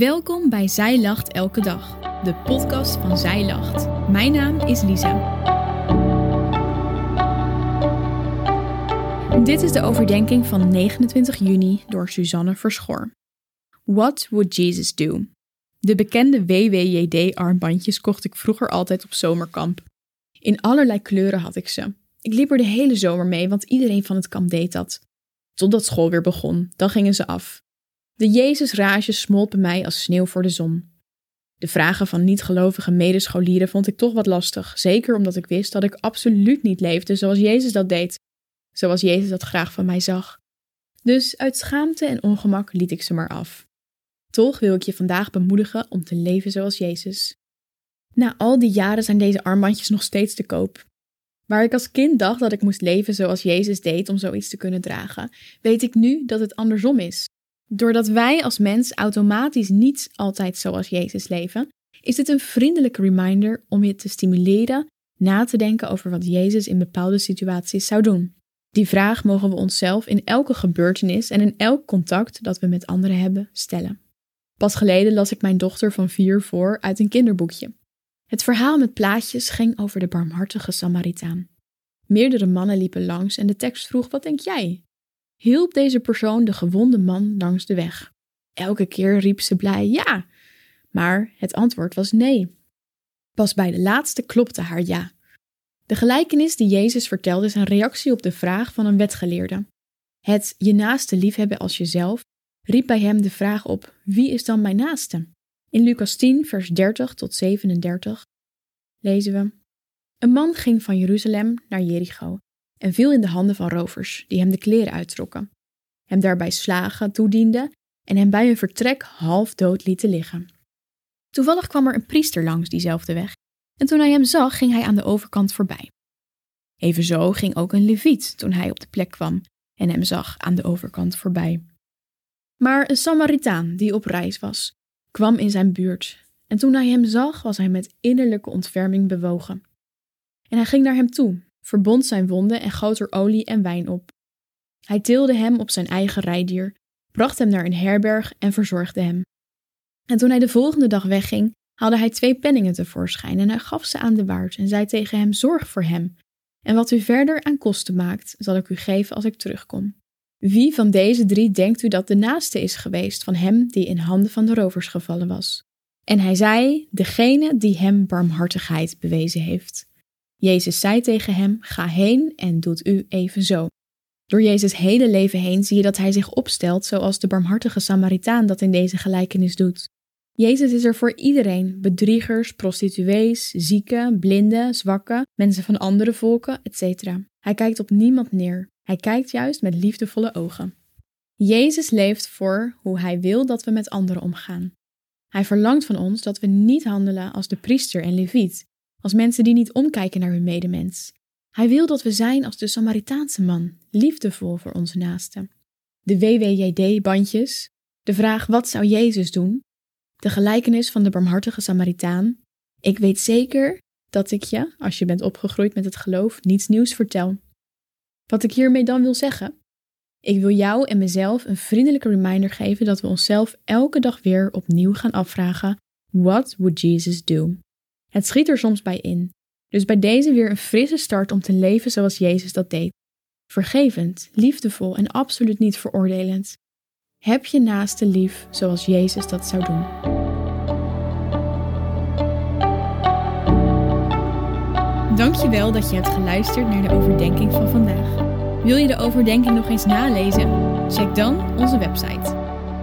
Welkom bij Zij Lacht Elke Dag, de podcast van Zij Lacht. Mijn naam is Lisa. Dit is de overdenking van 29 juni door Suzanne Verschoor. What would Jesus do? De bekende WWJD-armbandjes kocht ik vroeger altijd op zomerkamp. In allerlei kleuren had ik ze. Ik liep er de hele zomer mee, want iedereen van het kamp deed dat. Totdat school weer begon, dan gingen ze af. De Jezusrage smolt bij mij als sneeuw voor de zon. De vragen van niet-gelovige medescholieren vond ik toch wat lastig, zeker omdat ik wist dat ik absoluut niet leefde zoals Jezus dat deed, zoals Jezus dat graag van mij zag. Dus uit schaamte en ongemak liet ik ze maar af. Toch wil ik je vandaag bemoedigen om te leven zoals Jezus. Na al die jaren zijn deze armbandjes nog steeds te koop. Waar ik als kind dacht dat ik moest leven zoals Jezus deed om zoiets te kunnen dragen, weet ik nu dat het andersom is. Doordat wij als mens automatisch niet altijd zoals Jezus leven, is dit een vriendelijke reminder om je te stimuleren na te denken over wat Jezus in bepaalde situaties zou doen. Die vraag mogen we onszelf in elke gebeurtenis en in elk contact dat we met anderen hebben stellen. Pas geleden las ik mijn dochter van vier voor uit een kinderboekje. Het verhaal met plaatjes ging over de barmhartige Samaritaan. Meerdere mannen liepen langs en de tekst vroeg: Wat denk jij? Hielp deze persoon de gewonde man langs de weg. Elke keer riep ze blij ja, maar het antwoord was nee. Pas bij de laatste klopte haar ja. De gelijkenis die Jezus vertelde is een reactie op de vraag van een wetgeleerde. Het je naaste liefhebben als jezelf riep bij hem de vraag op: wie is dan mijn naaste? In Lucas 10, vers 30 tot 37 lezen we: Een man ging van Jeruzalem naar Jericho en viel in de handen van rovers, die hem de kleren uittrokken, hem daarbij slagen toedienden en hem bij hun vertrek half dood lieten liggen. Toevallig kwam er een priester langs diezelfde weg, en toen hij hem zag, ging hij aan de overkant voorbij. Evenzo ging ook een leviet toen hij op de plek kwam en hem zag aan de overkant voorbij. Maar een Samaritaan die op reis was, kwam in zijn buurt, en toen hij hem zag, was hij met innerlijke ontferming bewogen. En hij ging naar hem toe verbond zijn wonden en goot er olie en wijn op. Hij tilde hem op zijn eigen rijdier, bracht hem naar een herberg en verzorgde hem. En toen hij de volgende dag wegging, haalde hij twee penningen tevoorschijn en hij gaf ze aan de waard en zei tegen hem: Zorg voor hem. En wat u verder aan kosten maakt, zal ik u geven als ik terugkom. Wie van deze drie denkt u dat de naaste is geweest van hem die in handen van de rovers gevallen was? En hij zei: Degene die hem barmhartigheid bewezen heeft. Jezus zei tegen hem: Ga heen en doet u evenzo. Door Jezus' hele leven heen zie je dat hij zich opstelt zoals de barmhartige Samaritaan dat in deze gelijkenis doet. Jezus is er voor iedereen: bedriegers, prostituees, zieken, blinden, zwakken, mensen van andere volken, etc. Hij kijkt op niemand neer. Hij kijkt juist met liefdevolle ogen. Jezus leeft voor hoe hij wil dat we met anderen omgaan. Hij verlangt van ons dat we niet handelen als de priester en leviet, als mensen die niet omkijken naar hun medemens. Hij wil dat we zijn als de Samaritaanse man, liefdevol voor onze naasten. De WWJD-bandjes, de vraag wat zou Jezus doen, de gelijkenis van de barmhartige Samaritaan. Ik weet zeker dat ik je, als je bent opgegroeid met het geloof, niets nieuws vertel. Wat ik hiermee dan wil zeggen? Ik wil jou en mezelf een vriendelijke reminder geven dat we onszelf elke dag weer opnieuw gaan afvragen: What would Jesus do? Het schiet er soms bij in. Dus bij deze weer een frisse start om te leven zoals Jezus dat deed. Vergevend, liefdevol en absoluut niet veroordelend. Heb je naaste lief zoals Jezus dat zou doen. Dankjewel dat je hebt geluisterd naar de overdenking van vandaag. Wil je de overdenking nog eens nalezen? Check dan onze website